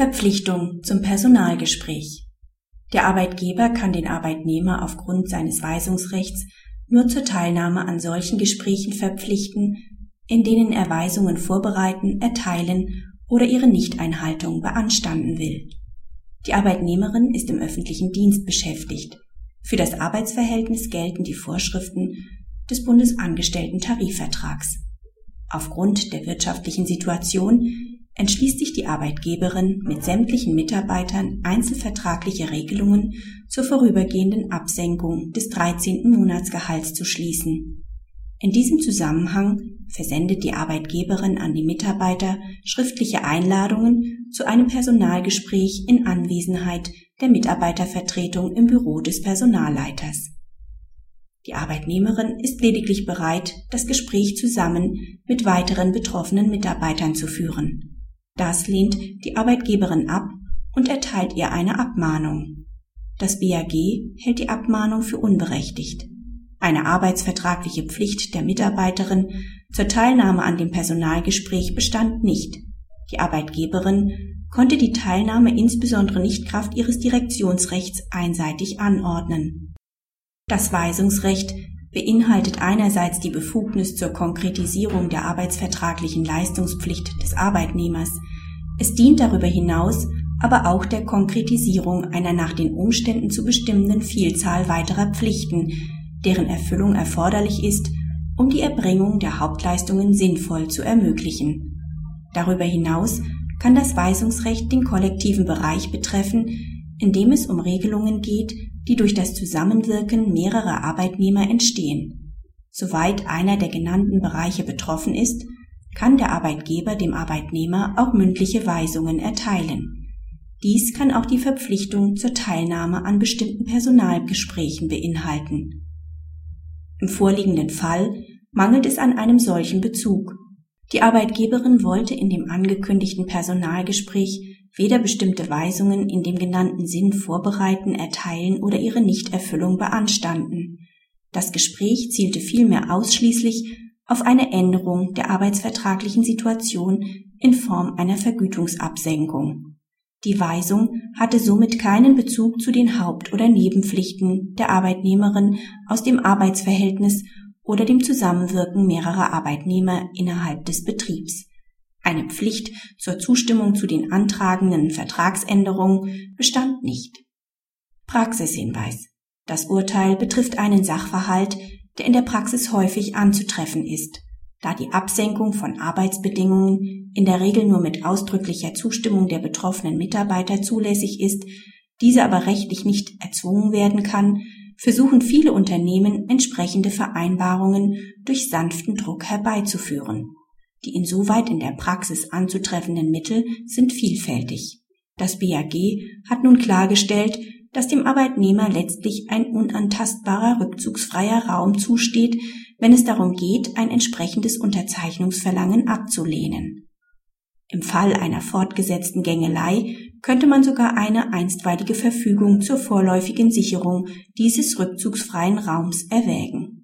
Verpflichtung zum Personalgespräch. Der Arbeitgeber kann den Arbeitnehmer aufgrund seines Weisungsrechts nur zur Teilnahme an solchen Gesprächen verpflichten, in denen er Weisungen vorbereiten, erteilen oder ihre Nichteinhaltung beanstanden will. Die Arbeitnehmerin ist im öffentlichen Dienst beschäftigt. Für das Arbeitsverhältnis gelten die Vorschriften des Bundesangestellten-Tarifvertrags. Aufgrund der wirtschaftlichen Situation entschließt sich die Arbeitgeberin, mit sämtlichen Mitarbeitern einzelvertragliche Regelungen zur vorübergehenden Absenkung des 13. Monatsgehalts zu schließen. In diesem Zusammenhang versendet die Arbeitgeberin an die Mitarbeiter schriftliche Einladungen zu einem Personalgespräch in Anwesenheit der Mitarbeitervertretung im Büro des Personalleiters. Die Arbeitnehmerin ist lediglich bereit, das Gespräch zusammen mit weiteren betroffenen Mitarbeitern zu führen. Das lehnt die Arbeitgeberin ab und erteilt ihr eine Abmahnung. Das BAG hält die Abmahnung für unberechtigt. Eine arbeitsvertragliche Pflicht der Mitarbeiterin zur Teilnahme an dem Personalgespräch bestand nicht. Die Arbeitgeberin konnte die Teilnahme insbesondere nicht Kraft ihres Direktionsrechts einseitig anordnen. Das Weisungsrecht beinhaltet einerseits die Befugnis zur Konkretisierung der arbeitsvertraglichen Leistungspflicht des Arbeitnehmers. Es dient darüber hinaus aber auch der Konkretisierung einer nach den Umständen zu bestimmenden Vielzahl weiterer Pflichten, deren Erfüllung erforderlich ist, um die Erbringung der Hauptleistungen sinnvoll zu ermöglichen. Darüber hinaus kann das Weisungsrecht den kollektiven Bereich betreffen, in dem es um Regelungen geht, die durch das Zusammenwirken mehrerer Arbeitnehmer entstehen. Soweit einer der genannten Bereiche betroffen ist, kann der Arbeitgeber dem Arbeitnehmer auch mündliche Weisungen erteilen. Dies kann auch die Verpflichtung zur Teilnahme an bestimmten Personalgesprächen beinhalten. Im vorliegenden Fall mangelt es an einem solchen Bezug. Die Arbeitgeberin wollte in dem angekündigten Personalgespräch weder bestimmte Weisungen in dem genannten Sinn vorbereiten, erteilen oder ihre Nichterfüllung beanstanden. Das Gespräch zielte vielmehr ausschließlich auf eine Änderung der arbeitsvertraglichen Situation in Form einer Vergütungsabsenkung. Die Weisung hatte somit keinen Bezug zu den Haupt- oder Nebenpflichten der Arbeitnehmerin aus dem Arbeitsverhältnis oder dem Zusammenwirken mehrerer Arbeitnehmer innerhalb des Betriebs. Eine Pflicht zur Zustimmung zu den antragenden Vertragsänderungen bestand nicht. Praxishinweis. Das Urteil betrifft einen Sachverhalt, der in der Praxis häufig anzutreffen ist, da die Absenkung von Arbeitsbedingungen in der Regel nur mit ausdrücklicher Zustimmung der betroffenen Mitarbeiter zulässig ist, diese aber rechtlich nicht erzwungen werden kann, versuchen viele Unternehmen entsprechende Vereinbarungen durch sanften Druck herbeizuführen. Die insoweit in der Praxis anzutreffenden Mittel sind vielfältig. Das BAG hat nun klargestellt, dass dem Arbeitnehmer letztlich ein unantastbarer rückzugsfreier Raum zusteht, wenn es darum geht, ein entsprechendes Unterzeichnungsverlangen abzulehnen. Im Fall einer fortgesetzten Gängelei könnte man sogar eine einstweilige Verfügung zur vorläufigen Sicherung dieses rückzugsfreien Raums erwägen.